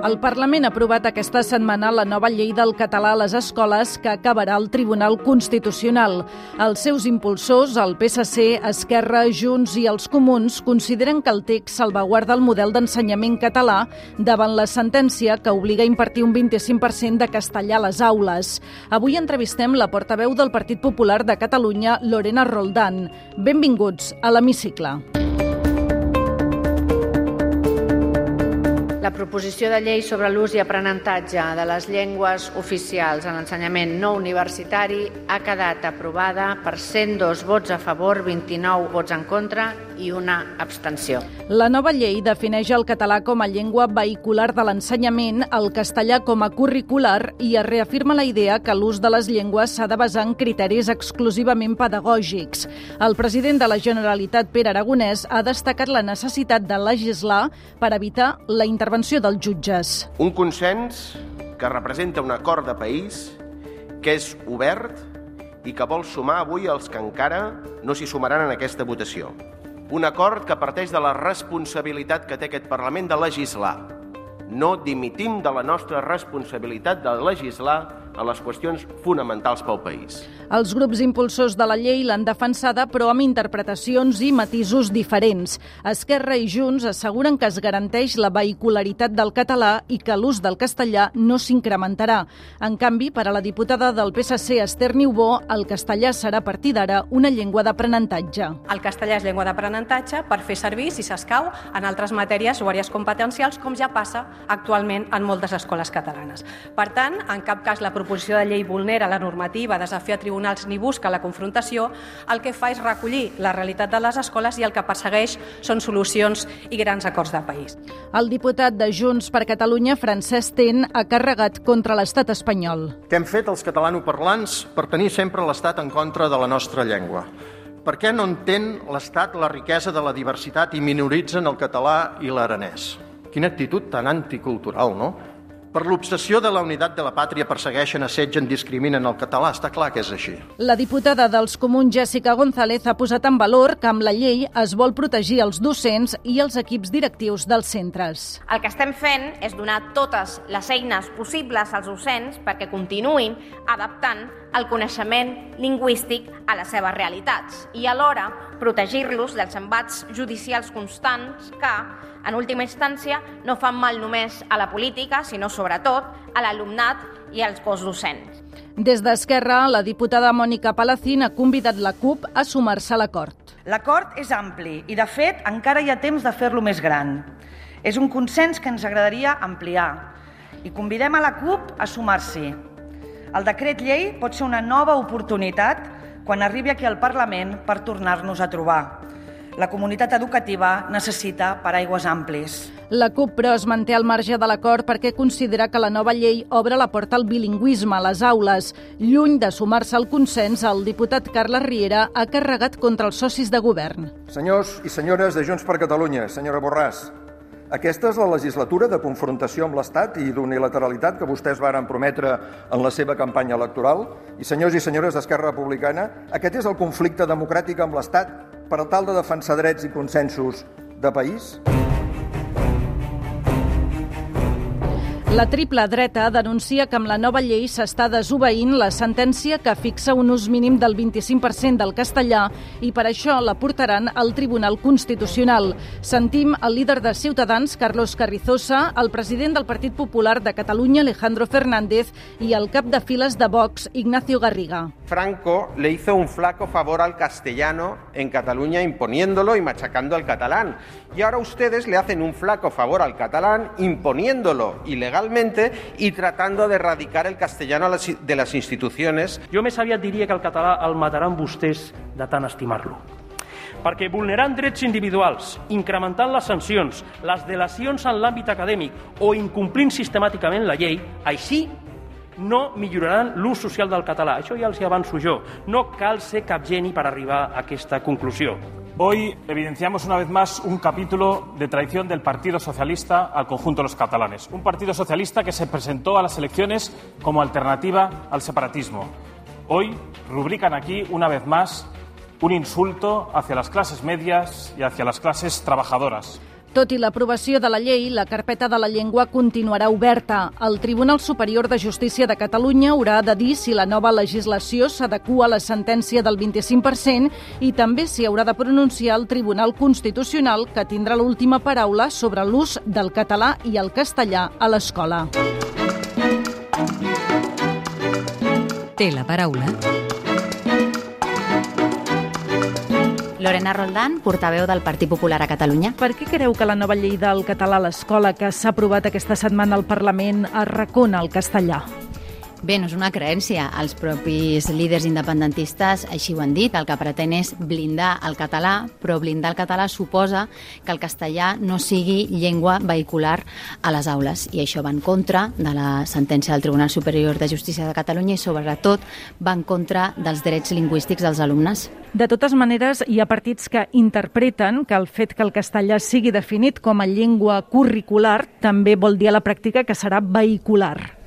El Parlament ha aprovat aquesta setmana la nova llei del català a les escoles que acabarà el Tribunal Constitucional. Els seus impulsors, el PSC, Esquerra, Junts i els Comuns, consideren que el text salvaguarda el model d'ensenyament català davant la sentència que obliga a impartir un 25% de castellà a les aules. Avui entrevistem la portaveu del Partit Popular de Catalunya, Lorena Roldán. Benvinguts a l'Hemicicle. La proposició de llei sobre l'ús i aprenentatge de les llengües oficials en l'ensenyament no universitari ha quedat aprovada per 102 vots a favor, 29 vots en contra i una abstenció. La nova llei defineix el català com a llengua vehicular de l'ensenyament, el castellà com a curricular i es reafirma la idea que l'ús de les llengües s'ha de basar en criteris exclusivament pedagògics. El president de la Generalitat, Pere Aragonès, ha destacat la necessitat de legislar per evitar la intervenció dels jutges. Un consens que representa un acord de país que és obert i que vol sumar avui els que encara no s'hi sumaran en aquesta votació. Un acord que parteix de la responsabilitat que té aquest Parlament de legislar. No dimitim de la nostra responsabilitat de legislar en les qüestions fonamentals pel país. Els grups impulsors de la llei l'han defensada, però amb interpretacions i matisos diferents. Esquerra i Junts asseguren que es garanteix la vehicularitat del català i que l'ús del castellà no s'incrementarà. En canvi, per a la diputada del PSC, Esther Niubó, el castellà serà a partir d'ara una llengua d'aprenentatge. El castellà és llengua d'aprenentatge per fer servir, si s'escau, en altres matèries o àrees competencials, com ja passa actualment en moltes escoles catalanes. Per tant, en cap cas la proposició de llei vulnera la normativa, desafia tribunals ni busca la confrontació, el que fa és recollir la realitat de les escoles i el que persegueix són solucions i grans acords de país. El diputat de Junts per Catalunya, Francesc Ten, ha carregat contra l'estat espanyol. Què hem fet els catalanoparlants per tenir sempre l'estat en contra de la nostra llengua? Per què no entén l'Estat la riquesa de la diversitat i minoritzen el català i l'aranès? Quina actitud tan anticultural, no? Per l'obsessió de la unitat de la pàtria persegueixen, assetgen, discriminen el català. Està clar que és així. La diputada dels Comuns, Jessica González, ha posat en valor que amb la llei es vol protegir els docents i els equips directius dels centres. El que estem fent és donar totes les eines possibles als docents perquè continuïn adaptant el coneixement lingüístic a les seves realitats i alhora protegir-los dels embats judicials constants que, en última instància, no fan mal només a la política, sinó sobretot a l'alumnat i als cos docents. Des d'Esquerra, la diputada Mònica Palacín ha convidat la CUP a sumar-se a l'acord. L'acord és ampli i, de fet, encara hi ha temps de fer-lo més gran. És un consens que ens agradaria ampliar i convidem a la CUP a sumar-s'hi. El decret llei pot ser una nova oportunitat quan arribi aquí al Parlament per tornar-nos a trobar. La comunitat educativa necessita paraigües amplis. La CUP, però, es manté al marge de l'acord perquè considera que la nova llei obre la porta al bilingüisme a les aules. Lluny de sumar-se al consens, el diputat Carles Riera ha carregat contra els socis de govern. Senyors i senyores de Junts per Catalunya, senyora Borràs, aquesta és la legislatura de confrontació amb l'Estat i d'unilateralitat que vostès varen prometre en la seva campanya electoral. I senyors i senyores d'Esquerra Republicana, aquest és el conflicte democràtic amb l'Estat per tal de defensar drets i consensos de país? La triple dreta denuncia que amb la nova llei s'està desobeint la sentència que fixa un ús mínim del 25% del castellà i per això la portaran al Tribunal Constitucional. Sentim el líder de Ciutadans, Carlos Carrizosa, el president del Partit Popular de Catalunya, Alejandro Fernández, i el cap de files de Vox, Ignacio Garriga. Franco le hizo un flaco favor al castellano en Cataluña imponiéndolo y machacando al catalán. Y ahora ustedes le hacen un flaco favor al catalán imponiéndolo ilegalmente y tratando de erradicar el castellano de las instituciones. Jo més aviat diria que el català el mataran vostès de tant estimar-lo perquè vulnerant drets individuals, incrementant les sancions, les delacions en l'àmbit acadèmic o incomplint sistemàticament la llei, així no milloraran l'ús social del català. Això ja els hi avanço jo. No cal ser cap geni per arribar a aquesta conclusió. Hoy evidenciamos una vez más un capítulo de traición del Partido Socialista al conjunto de los catalanes. Un Partido Socialista que se presentó a las elecciones como alternativa al separatismo. Hoy rubrican aquí, una vez más, un insulto hacia las clases medias y hacia las clases trabajadoras. Tot i l'aprovació de la llei, la carpeta de la llengua continuarà oberta. El Tribunal Superior de Justícia de Catalunya haurà de dir si la nova legislació s'adequa a la sentència del 25% i també s'hi haurà de pronunciar el Tribunal Constitucional, que tindrà l'última paraula sobre l'ús del català i el castellà a l'escola. Té la paraula Lorena Roldán, portaveu del Partit Popular a Catalunya. Per què creu que la nova llei del català a l'escola que s'ha aprovat aquesta setmana al Parlament arracona el castellà? Bé, no és una creència. Els propis líders independentistes així ho han dit. El que pretén és blindar el català, però blindar el català suposa que el castellà no sigui llengua vehicular a les aules. I això va en contra de la sentència del Tribunal Superior de Justícia de Catalunya i, sobretot, va en contra dels drets lingüístics dels alumnes. De totes maneres, hi ha partits que interpreten que el fet que el castellà sigui definit com a llengua curricular també vol dir a la pràctica que serà vehicular.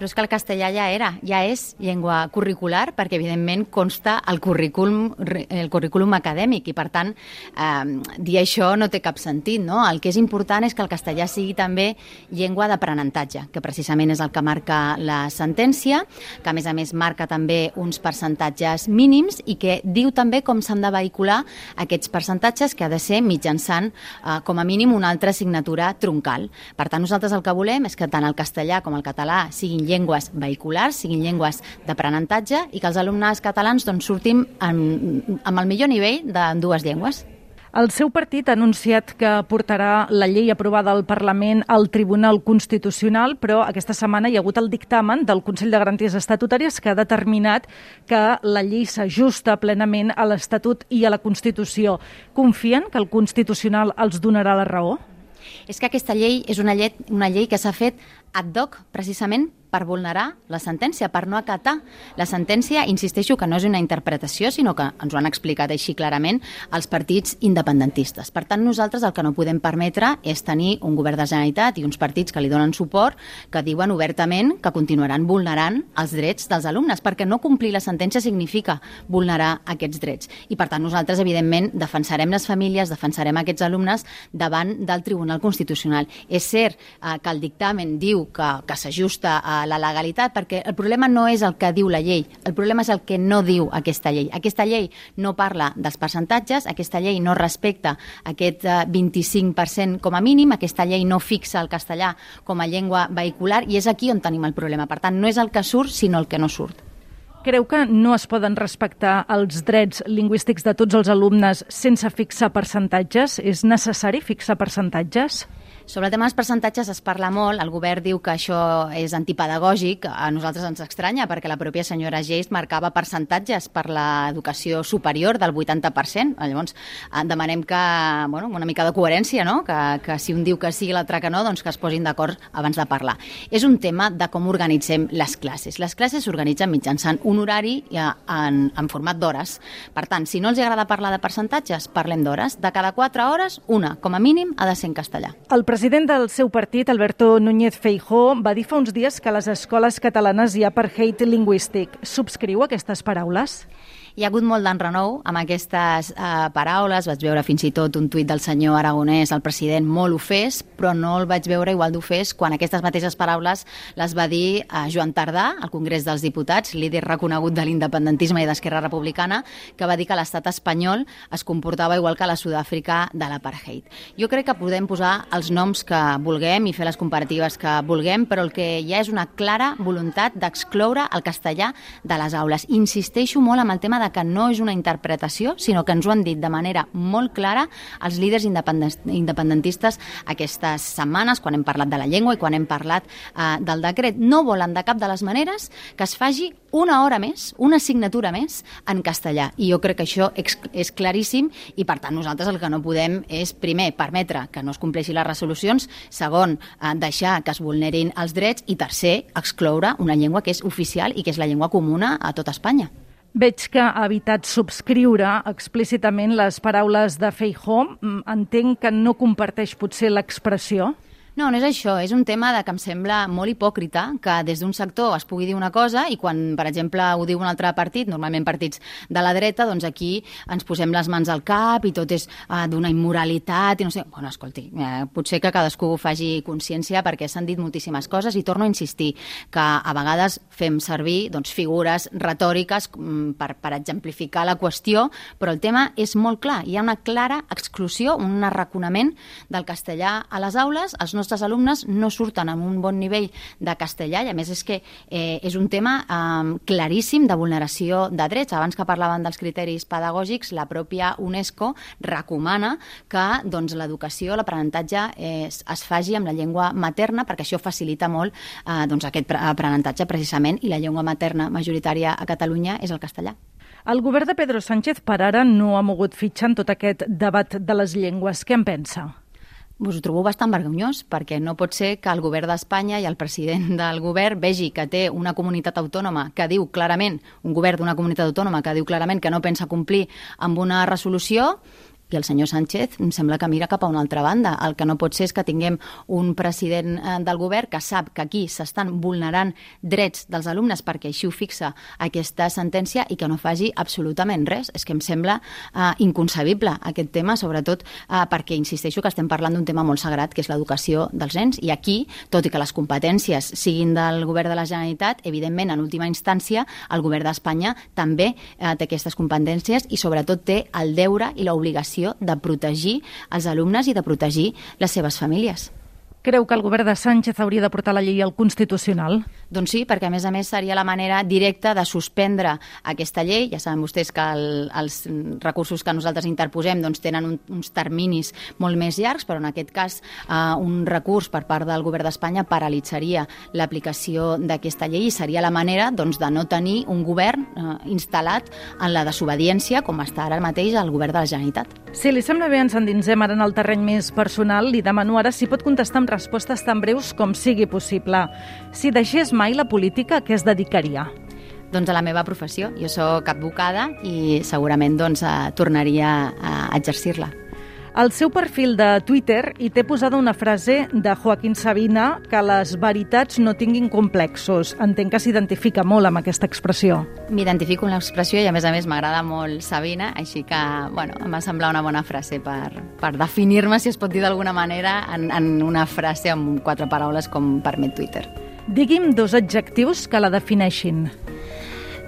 Però és que el castellà ja era, ja és llengua curricular perquè evidentment consta el currículum, el currículum acadèmic i per tant eh, dir això no té cap sentit. No? El que és important és que el castellà sigui també llengua d'aprenentatge, que precisament és el que marca la sentència, que a més a més marca també uns percentatges mínims i que diu també com s'han de vehicular aquests percentatges que ha de ser mitjançant eh, com a mínim una altra assignatura troncal. Per tant, nosaltres el que volem és que tant el castellà com el català siguin llengües vehiculars, siguin llengües d'aprenentatge i que els alumnes catalans doncs, surtin amb, amb el millor nivell de dues llengües. El seu partit ha anunciat que portarà la llei aprovada al Parlament al Tribunal Constitucional, però aquesta setmana hi ha hagut el dictamen del Consell de Garanties Estatutàries que ha determinat que la llei s'ajusta plenament a l'Estatut i a la Constitució. Confien que el Constitucional els donarà la raó? És que aquesta llei és una llei, una llei que s'ha fet ad hoc precisament per vulnerar la sentència, per no acatar la sentència. Insisteixo que no és una interpretació, sinó que ens ho han explicat així clarament els partits independentistes. Per tant, nosaltres el que no podem permetre és tenir un govern de Generalitat i uns partits que li donen suport que diuen obertament que continuaran vulnerant els drets dels alumnes, perquè no complir la sentència significa vulnerar aquests drets. I per tant, nosaltres, evidentment, defensarem les famílies, defensarem aquests alumnes davant del Tribunal Constitucional. És cert eh, que el dictamen diu que, que s'ajusta a la legalitat, perquè el problema no és el que diu la llei, el problema és el que no diu aquesta llei. Aquesta llei no parla dels percentatges, aquesta llei no respecta aquest 25% eh, com a mínim, aquesta llei no fixa el castellà com a llengua vehicular i és aquí on tenim el problema. Per tant, no és el que surt, sinó el que no surt. Creu que no es poden respectar els drets lingüístics de tots els alumnes sense fixar percentatges? És necessari fixar percentatges? Sobre el tema dels percentatges es parla molt, el govern diu que això és antipedagògic, a nosaltres ens estranya perquè la pròpia senyora Geist marcava percentatges per l'educació superior del 80%, llavors eh, demanem que, bueno, una mica de coherència, no? que, que si un diu que sí i l'altre que no, doncs que es posin d'acord abans de parlar. És un tema de com organitzem les classes. Les classes s'organitzen mitjançant un horari en, en format d'hores. Per tant, si no els agrada parlar de percentatges, parlem d'hores. De cada 4 hores, una, com a mínim, ha de ser en castellà. El president del seu partit, Alberto Núñez Feijó, va dir fa uns dies que a les escoles catalanes hi ha hate lingüístic. Subscriu aquestes paraules? Hi ha hagut molt d'enrenou amb aquestes eh, paraules. Vaig veure fins i tot un tuit del senyor Aragonès, el president, molt ofès, però no el vaig veure igual d'ofès quan aquestes mateixes paraules les va dir a Joan Tardà, al Congrés dels Diputats, líder reconegut de l'independentisme i d'Esquerra Republicana, que va dir que l'estat espanyol es comportava igual que la Sud-àfrica de l'apartheid. Jo crec que podem posar els noms que vulguem i fer les comparatives que vulguem, però el que hi ha és una clara voluntat d'excloure el castellà de les aules. Insisteixo molt amb el tema de que no és una interpretació, sinó que ens ho han dit de manera molt clara els líders independentistes aquestes setmanes, quan hem parlat de la llengua i quan hem parlat eh, del decret. No volen de cap de les maneres que es faci una hora més, una assignatura més en castellà. I jo crec que això és claríssim i, per tant, nosaltres el que no podem és, primer, permetre que no es compleixin les resolucions, segon, eh, deixar que es vulnerin els drets i, tercer, excloure una llengua que és oficial i que és la llengua comuna a tot Espanya. Veig que ha evitat subscriure explícitament les paraules de Feijó. Mm, entenc que no comparteix potser l'expressió. No, no és això, és un tema de que em sembla molt hipòcrita que des d'un sector es pugui dir una cosa i quan, per exemple, ho diu un altre partit, normalment partits de la dreta, doncs aquí ens posem les mans al cap i tot és uh, d'una immoralitat i no sé... Bueno, escolti, eh, potser que cadascú faci consciència perquè s'han dit moltíssimes coses i torno a insistir que a vegades fem servir doncs, figures retòriques mm, per, per exemplificar la qüestió, però el tema és molt clar. Hi ha una clara exclusió, un arraconament del castellà a les aules. Els nostres alumnes no surten amb un bon nivell de castellà i, a més, és que eh, és un tema eh, claríssim de vulneració de drets. Abans que parlaven dels criteris pedagògics, la pròpia UNESCO recomana que doncs, l'educació, l'aprenentatge eh, es, es faci amb la llengua materna perquè això facilita molt eh, doncs, aquest aprenentatge precisament i la llengua materna majoritària a Catalunya és el castellà. El govern de Pedro Sánchez per ara no ha mogut fitxa en tot aquest debat de les llengües. Què en pensa? Us ho trobo bastant vergonyós, perquè no pot ser que el govern d'Espanya i el president del govern vegi que té una comunitat autònoma que diu clarament, un govern d'una comunitat autònoma que diu clarament que no pensa complir amb una resolució i el senyor Sánchez em sembla que mira cap a una altra banda. El que no pot ser és que tinguem un president eh, del govern que sap que aquí s'estan vulnerant drets dels alumnes perquè així ho fixa aquesta sentència i que no faci absolutament res. És que em sembla uh, inconcebible aquest tema, sobretot uh, perquè insisteixo que estem parlant d'un tema molt sagrat, que és l'educació dels nens, i aquí, tot i que les competències siguin del govern de la Generalitat, evidentment, en última instància, el govern d'Espanya també uh, té aquestes competències i sobretot té el deure i l'obligació l'obligació de protegir els alumnes i de protegir les seves famílies. Creu que el govern de Sánchez hauria de portar la llei al Constitucional? Doncs sí, perquè a més a més seria la manera directa de suspendre aquesta llei. Ja saben vostès que el, els recursos que nosaltres interposem doncs, tenen un, uns terminis molt més llargs, però en aquest cas eh, un recurs per part del govern d'Espanya paralitzaria l'aplicació d'aquesta llei i seria la manera doncs, de no tenir un govern eh, instal·lat en la desobediència com està ara mateix el govern de la Generalitat. Si li sembla bé, ens endinsem ara en el terreny més personal. Li demano ara si pot contestar amb respostes tan breus com sigui possible. Si deixés mai la política, què es dedicaria? Doncs a la meva professió. Jo sóc advocada i segurament doncs, eh, tornaria a exercir-la. Al seu perfil de Twitter hi té posada una frase de Joaquín Sabina que les veritats no tinguin complexos. Entenc que s'identifica molt amb aquesta expressió. M'identifico amb l'expressió i a més a més m'agrada molt Sabina, així que bueno, em va semblar una bona frase per, per definir-me, si es pot dir d'alguna manera, en, en una frase amb quatre paraules com permet Twitter. Digui'm dos adjectius que la defineixin.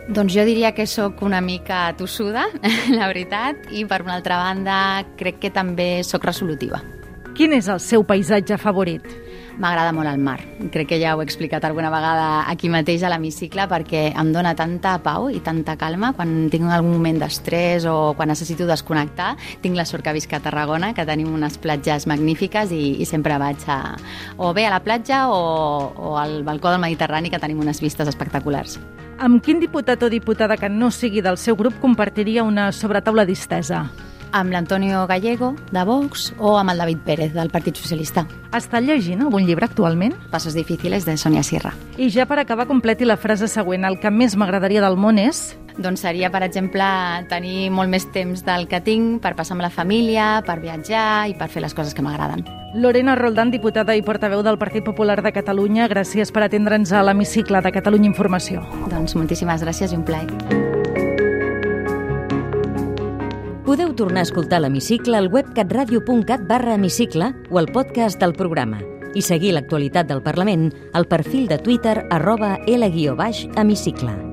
Doncs jo diria que sóc una mica tossuda, la veritat, i per una altra banda crec que també sóc resolutiva. Quin és el seu paisatge favorit? M'agrada molt el mar. Crec que ja ho he explicat alguna vegada aquí mateix a l'hemicicle perquè em dona tanta pau i tanta calma quan tinc algun moment d'estrès o quan necessito desconnectar. Tinc la sort que visc a Tarragona, que tenim unes platges magnífiques i, i sempre vaig a, o bé a la platja o, o al balcó del Mediterrani, que tenim unes vistes espectaculars. Amb quin diputat o diputada que no sigui del seu grup compartiria una sobretaula distesa? amb l'Antonio Gallego, de Vox, o amb el David Pérez, del Partit Socialista. Està llegint algun llibre actualment? Passos difíciles, de Sonia Sierra. I ja per acabar, completi la frase següent. El que més m'agradaria del món és... Doncs seria, per exemple, tenir molt més temps del que tinc per passar amb la família, per viatjar i per fer les coses que m'agraden. Lorena Roldán, diputada i portaveu del Partit Popular de Catalunya, gràcies per atendre'ns a l'hemicicle de Catalunya Informació. Doncs moltíssimes gràcies i un plaer. Podeu tornar a escoltar l'hemicicle al web catradio.cat barra hemicicle o al podcast del programa i seguir l'actualitat del Parlament al perfil de Twitter arroba L-hemicicle.